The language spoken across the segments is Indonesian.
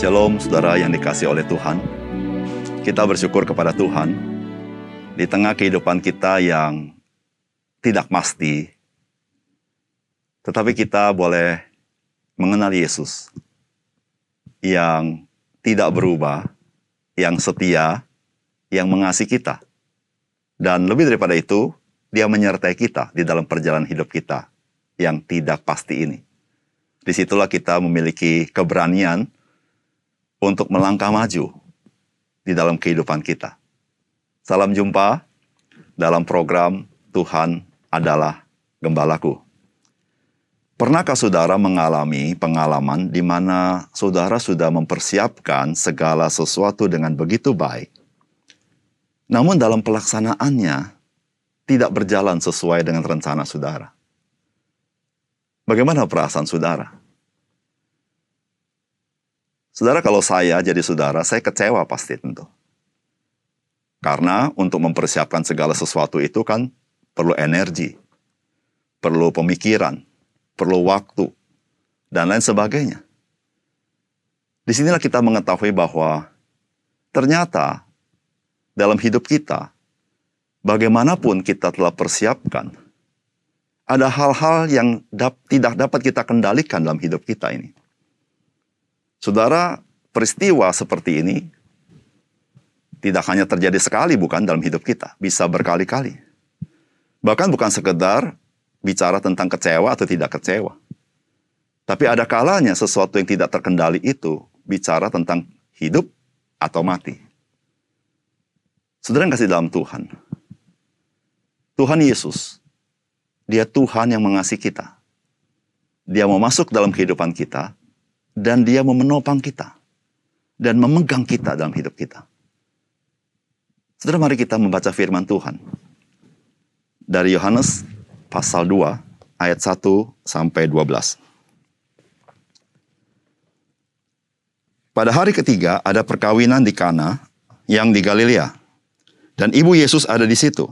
Shalom saudara yang dikasih oleh Tuhan. Kita bersyukur kepada Tuhan di tengah kehidupan kita yang tidak pasti. Tetapi kita boleh mengenal Yesus yang tidak berubah, yang setia, yang mengasihi kita. Dan lebih daripada itu, dia menyertai kita di dalam perjalanan hidup kita yang tidak pasti ini. Di situlah kita memiliki keberanian untuk melangkah maju di dalam kehidupan kita. Salam jumpa dalam program Tuhan adalah Gembalaku. Pernahkah saudara mengalami pengalaman di mana saudara sudah mempersiapkan segala sesuatu dengan begitu baik, namun dalam pelaksanaannya tidak berjalan sesuai dengan rencana saudara? Bagaimana perasaan saudara? Saudara, kalau saya jadi saudara, saya kecewa pasti tentu. Karena untuk mempersiapkan segala sesuatu itu kan perlu energi, perlu pemikiran, perlu waktu, dan lain sebagainya. Di sinilah kita mengetahui bahwa ternyata dalam hidup kita, bagaimanapun kita telah persiapkan, ada hal-hal yang tidak dapat kita kendalikan dalam hidup kita ini. Saudara, peristiwa seperti ini tidak hanya terjadi sekali bukan dalam hidup kita, bisa berkali-kali. Bahkan bukan sekedar bicara tentang kecewa atau tidak kecewa. Tapi ada kalanya sesuatu yang tidak terkendali itu bicara tentang hidup atau mati. Saudara yang kasih dalam Tuhan. Tuhan Yesus, dia Tuhan yang mengasihi kita. Dia mau masuk dalam kehidupan kita, dan dia menopang kita, dan memegang kita dalam hidup kita. Saudara, mari kita membaca firman Tuhan. Dari Yohanes pasal 2 ayat 1 sampai 12. Pada hari ketiga ada perkawinan di Kana yang di Galilea. Dan ibu Yesus ada di situ.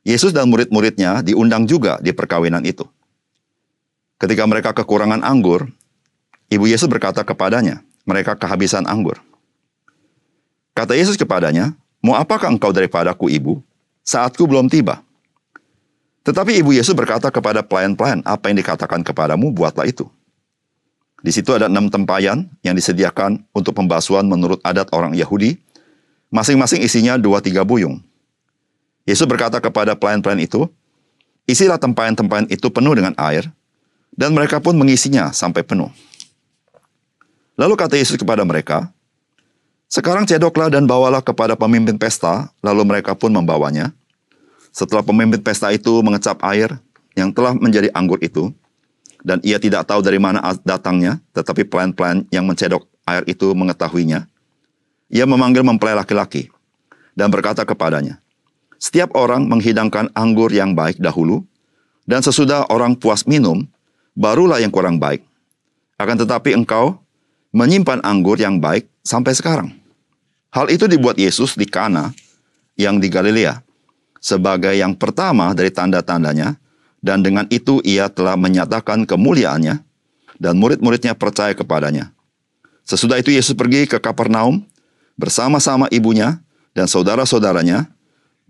Yesus dan murid-muridnya diundang juga di perkawinan itu. Ketika mereka kekurangan anggur, ibu Yesus berkata kepadanya, mereka kehabisan anggur. Kata Yesus kepadanya, Mau apakah engkau daripadaku ibu? Saatku belum tiba. Tetapi ibu Yesus berkata kepada pelayan-pelayan, apa yang dikatakan kepadamu, buatlah itu. Di situ ada enam tempayan yang disediakan untuk pembasuhan menurut adat orang Yahudi. Masing-masing isinya dua tiga buyung. Yesus berkata kepada pelayan-pelayan itu, isilah tempayan-tempayan itu penuh dengan air, dan mereka pun mengisinya sampai penuh. Lalu kata Yesus kepada mereka, Sekarang cedoklah dan bawalah kepada pemimpin pesta, lalu mereka pun membawanya. Setelah pemimpin pesta itu mengecap air yang telah menjadi anggur itu, dan ia tidak tahu dari mana datangnya, tetapi pelayan-pelayan yang mencedok air itu mengetahuinya. Ia memanggil mempelai laki-laki dan berkata kepadanya, Setiap orang menghidangkan anggur yang baik dahulu, dan sesudah orang puas minum, barulah yang kurang baik. Akan tetapi engkau menyimpan anggur yang baik sampai sekarang. Hal itu dibuat Yesus di Kana yang di Galilea sebagai yang pertama dari tanda-tandanya, dan dengan itu ia telah menyatakan kemuliaannya, dan murid-muridnya percaya kepadanya. Sesudah itu Yesus pergi ke Kapernaum bersama-sama ibunya dan saudara-saudaranya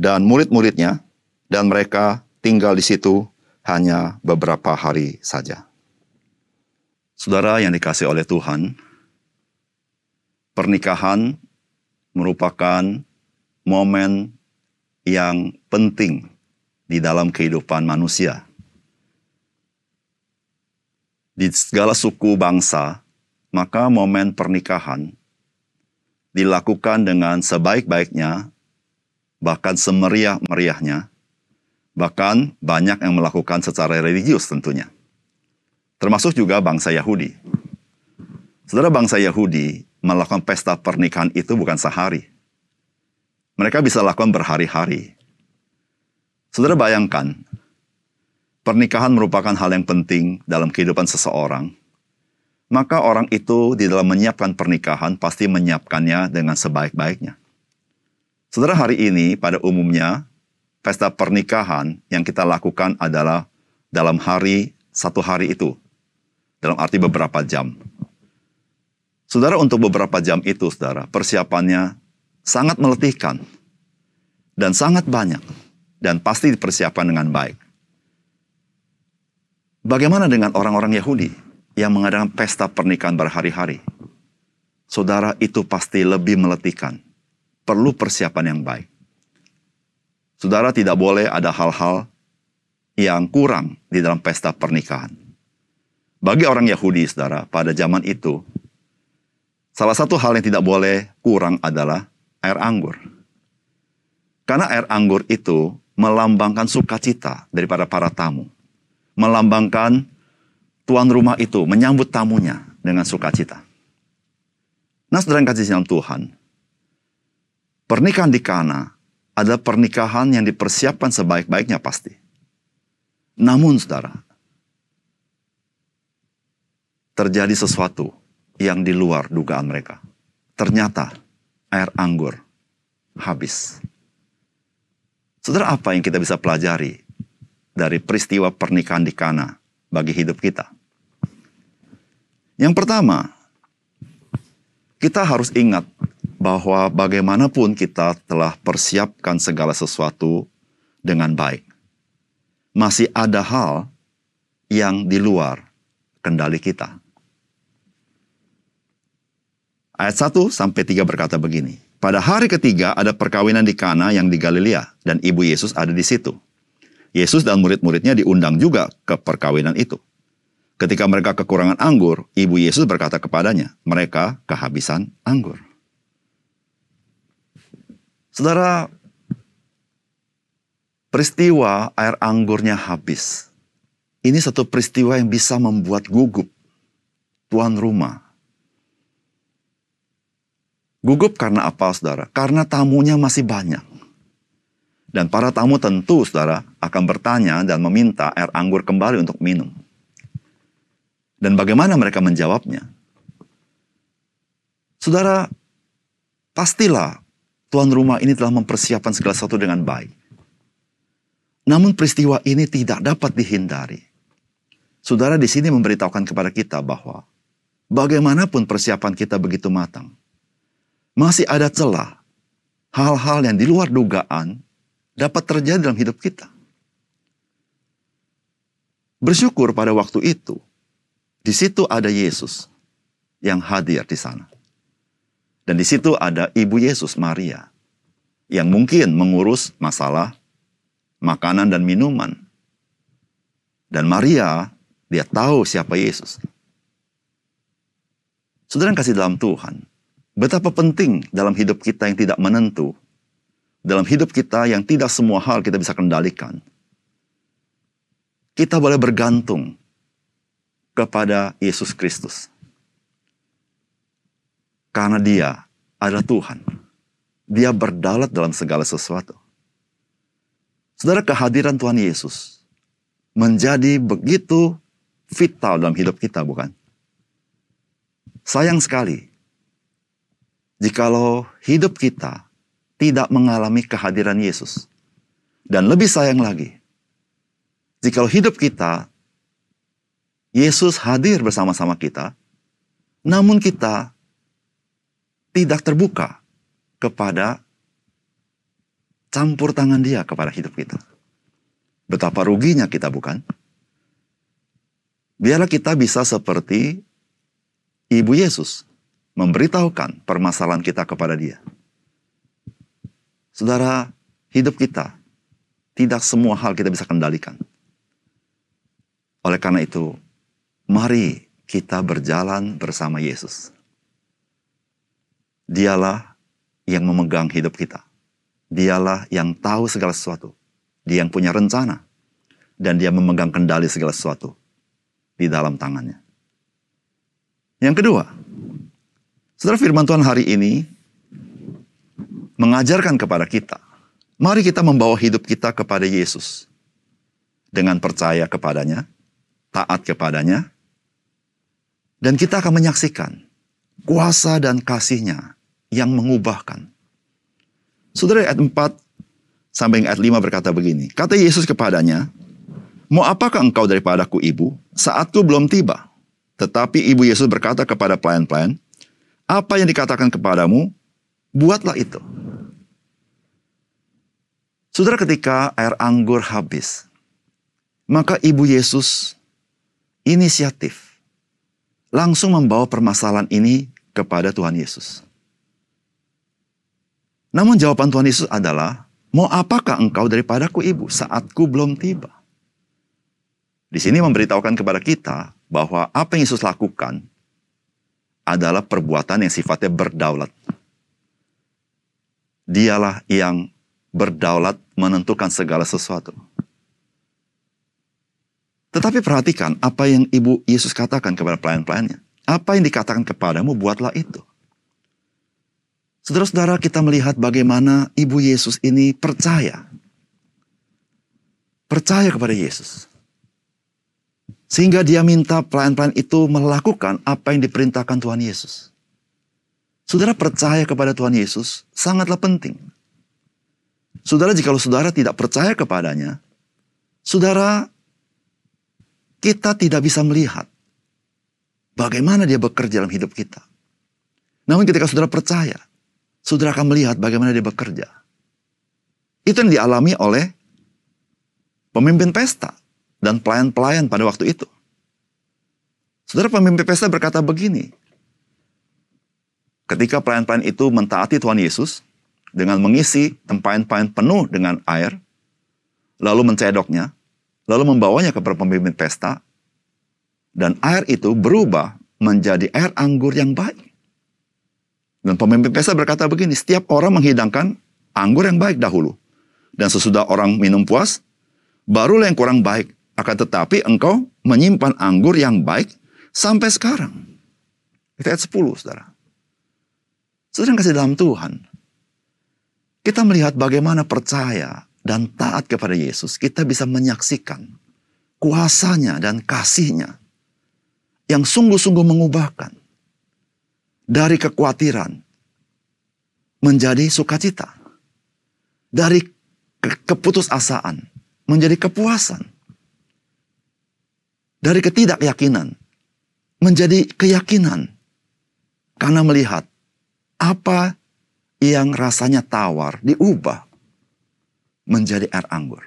dan murid-muridnya, dan mereka tinggal di situ hanya beberapa hari saja. Saudara yang dikasih oleh Tuhan, pernikahan merupakan momen yang penting di dalam kehidupan manusia. Di segala suku bangsa, maka momen pernikahan dilakukan dengan sebaik-baiknya, bahkan semeriah-meriahnya, bahkan banyak yang melakukan secara religius tentunya. Termasuk juga bangsa Yahudi. Saudara bangsa Yahudi melakukan pesta pernikahan itu bukan sehari, mereka bisa lakukan berhari-hari. Saudara bayangkan, pernikahan merupakan hal yang penting dalam kehidupan seseorang. Maka orang itu di dalam menyiapkan pernikahan pasti menyiapkannya dengan sebaik-baiknya. Saudara hari ini pada umumnya pesta pernikahan yang kita lakukan adalah dalam hari satu hari itu. Dalam arti beberapa jam. Saudara, untuk beberapa jam itu, saudara, persiapannya sangat meletihkan dan sangat banyak dan pasti dipersiapkan dengan baik. Bagaimana dengan orang-orang Yahudi yang mengadakan pesta pernikahan berhari-hari? Saudara, itu pasti lebih meletihkan. Perlu persiapan yang baik. Saudara tidak boleh ada hal-hal yang kurang di dalam pesta pernikahan. Bagi orang Yahudi, saudara, pada zaman itu, Salah satu hal yang tidak boleh kurang adalah air anggur. Karena air anggur itu melambangkan sukacita daripada para tamu. Melambangkan tuan rumah itu menyambut tamunya dengan sukacita. Nah, saudara yang kasih dalam Tuhan, pernikahan di Kana adalah pernikahan yang dipersiapkan sebaik-baiknya pasti. Namun, saudara, terjadi sesuatu yang di luar dugaan mereka. Ternyata air anggur habis. Saudara, apa yang kita bisa pelajari dari peristiwa pernikahan di Kana bagi hidup kita? Yang pertama, kita harus ingat bahwa bagaimanapun kita telah persiapkan segala sesuatu dengan baik, masih ada hal yang di luar kendali kita. Ayat 1 sampai 3 berkata begini. Pada hari ketiga ada perkawinan di Kana yang di Galilea dan ibu Yesus ada di situ. Yesus dan murid-muridnya diundang juga ke perkawinan itu. Ketika mereka kekurangan anggur, ibu Yesus berkata kepadanya, mereka kehabisan anggur. Saudara, peristiwa air anggurnya habis. Ini satu peristiwa yang bisa membuat gugup tuan rumah Gugup karena apa, saudara? Karena tamunya masih banyak. Dan para tamu tentu, saudara, akan bertanya dan meminta air anggur kembali untuk minum. Dan bagaimana mereka menjawabnya? Saudara, pastilah tuan rumah ini telah mempersiapkan segala sesuatu dengan baik. Namun peristiwa ini tidak dapat dihindari. Saudara di sini memberitahukan kepada kita bahwa bagaimanapun persiapan kita begitu matang, masih ada celah hal-hal yang di luar dugaan dapat terjadi dalam hidup kita. Bersyukur pada waktu itu, di situ ada Yesus yang hadir di sana. Dan di situ ada ibu Yesus Maria yang mungkin mengurus masalah makanan dan minuman. Dan Maria, dia tahu siapa Yesus. Saudara yang kasih dalam Tuhan, Betapa penting dalam hidup kita yang tidak menentu, dalam hidup kita yang tidak semua hal kita bisa kendalikan. Kita boleh bergantung kepada Yesus Kristus. Karena dia adalah Tuhan. Dia berdalat dalam segala sesuatu. Saudara kehadiran Tuhan Yesus menjadi begitu vital dalam hidup kita bukan? Sayang sekali jikalau hidup kita tidak mengalami kehadiran Yesus. Dan lebih sayang lagi, jikalau hidup kita, Yesus hadir bersama-sama kita, namun kita tidak terbuka kepada campur tangan dia kepada hidup kita. Betapa ruginya kita bukan? Biarlah kita bisa seperti Ibu Yesus memberitahukan permasalahan kita kepada dia. Saudara, hidup kita tidak semua hal kita bisa kendalikan. Oleh karena itu, mari kita berjalan bersama Yesus. Dialah yang memegang hidup kita. Dialah yang tahu segala sesuatu. Dia yang punya rencana. Dan dia memegang kendali segala sesuatu di dalam tangannya. Yang kedua, Saudara firman Tuhan hari ini mengajarkan kepada kita, mari kita membawa hidup kita kepada Yesus. Dengan percaya kepadanya, taat kepadanya, dan kita akan menyaksikan kuasa dan kasihnya yang mengubahkan. Saudara ayat 4 sampai ayat 5 berkata begini, kata Yesus kepadanya, Mau apakah engkau daripadaku ibu? Saatku belum tiba. Tetapi ibu Yesus berkata kepada pelayan-pelayan, Apa yang dikatakan kepadamu, buatlah itu. Saudara ketika air anggur habis, maka ibu Yesus inisiatif langsung membawa permasalahan ini kepada Tuhan Yesus. Namun jawaban Tuhan Yesus adalah, mau apakah engkau daripadaku ibu saatku belum tiba? Di sini memberitahukan kepada kita bahwa apa yang Yesus lakukan adalah perbuatan yang sifatnya berdaulat. Dialah yang berdaulat menentukan segala sesuatu. Tetapi perhatikan apa yang Ibu Yesus katakan kepada pelayan-pelayannya. Apa yang dikatakan kepadamu, buatlah itu. Saudara-saudara, kita melihat bagaimana Ibu Yesus ini percaya. Percaya kepada Yesus. Sehingga dia minta pelayan-pelayan itu melakukan apa yang diperintahkan Tuhan Yesus. Saudara percaya kepada Tuhan Yesus sangatlah penting. Saudara, jika saudara tidak percaya kepadanya, saudara, kita tidak bisa melihat bagaimana dia bekerja dalam hidup kita. Namun ketika saudara percaya, saudara akan melihat bagaimana dia bekerja. Itu yang dialami oleh pemimpin pesta dan pelayan-pelayan pada waktu itu. Saudara pemimpin pesta berkata begini, ketika pelayan-pelayan itu mentaati Tuhan Yesus dengan mengisi tempayan-tempayan penuh dengan air, lalu mencedoknya, lalu membawanya ke pemimpin pesta, dan air itu berubah menjadi air anggur yang baik. Dan pemimpin pesta berkata begini, setiap orang menghidangkan anggur yang baik dahulu. Dan sesudah orang minum puas, barulah yang kurang baik. Akan tetapi engkau menyimpan anggur yang baik sampai sekarang. Itu ayat 10, saudara. Saudara kasih dalam Tuhan. Kita melihat bagaimana percaya dan taat kepada Yesus. Kita bisa menyaksikan kuasanya dan kasihnya. Yang sungguh-sungguh mengubahkan. Dari kekhawatiran menjadi sukacita. Dari ke keputusasaan menjadi kepuasan dari ketidakyakinan menjadi keyakinan karena melihat apa yang rasanya tawar diubah menjadi air anggur.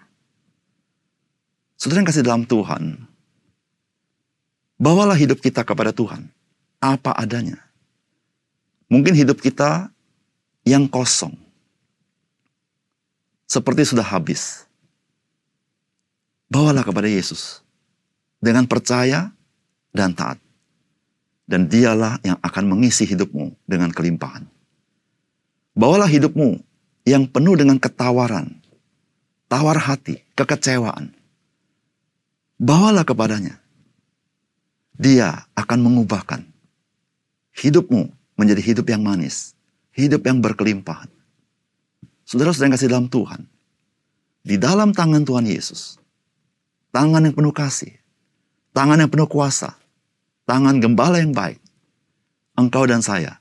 Saudara yang kasih dalam Tuhan, bawalah hidup kita kepada Tuhan apa adanya. Mungkin hidup kita yang kosong, seperti sudah habis. Bawalah kepada Yesus dengan percaya dan taat. Dan dialah yang akan mengisi hidupmu dengan kelimpahan. Bawalah hidupmu yang penuh dengan ketawaran, tawar hati, kekecewaan. Bawalah kepadanya. Dia akan mengubahkan hidupmu menjadi hidup yang manis, hidup yang berkelimpahan. Saudara-saudara yang kasih dalam Tuhan, di dalam tangan Tuhan Yesus, tangan yang penuh kasih, tangan yang penuh kuasa, tangan gembala yang baik, engkau dan saya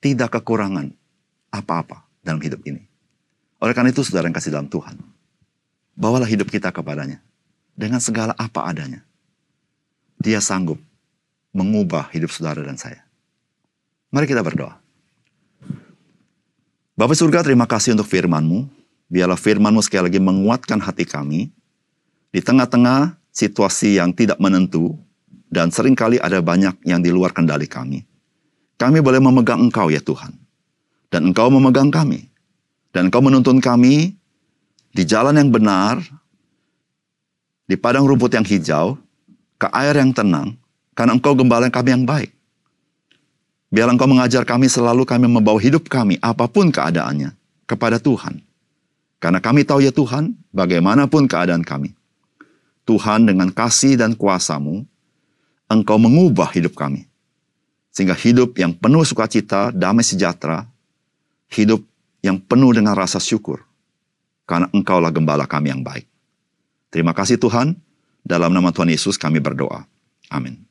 tidak kekurangan apa-apa dalam hidup ini. Oleh karena itu, saudara yang kasih dalam Tuhan, bawalah hidup kita kepadanya dengan segala apa adanya. Dia sanggup mengubah hidup saudara dan saya. Mari kita berdoa. Bapak surga, terima kasih untuk firman-Mu. Biarlah firman-Mu sekali lagi menguatkan hati kami di tengah-tengah situasi yang tidak menentu, dan sering kali ada banyak yang di luar kendali kami. Kami boleh memegang Engkau ya Tuhan. Dan Engkau memegang kami. Dan Engkau menuntun kami di jalan yang benar, di padang rumput yang hijau, ke air yang tenang, karena Engkau gembala kami yang baik. Biar Engkau mengajar kami selalu kami membawa hidup kami, apa pun keadaannya, kepada Tuhan. Karena kami tahu ya Tuhan, bagaimanapun keadaan kami. Tuhan dengan kasih dan kuasamu, Engkau mengubah hidup kami. Sehingga hidup yang penuh sukacita, damai sejahtera, hidup yang penuh dengan rasa syukur. Karena Engkaulah gembala kami yang baik. Terima kasih Tuhan, dalam nama Tuhan Yesus kami berdoa. Amin.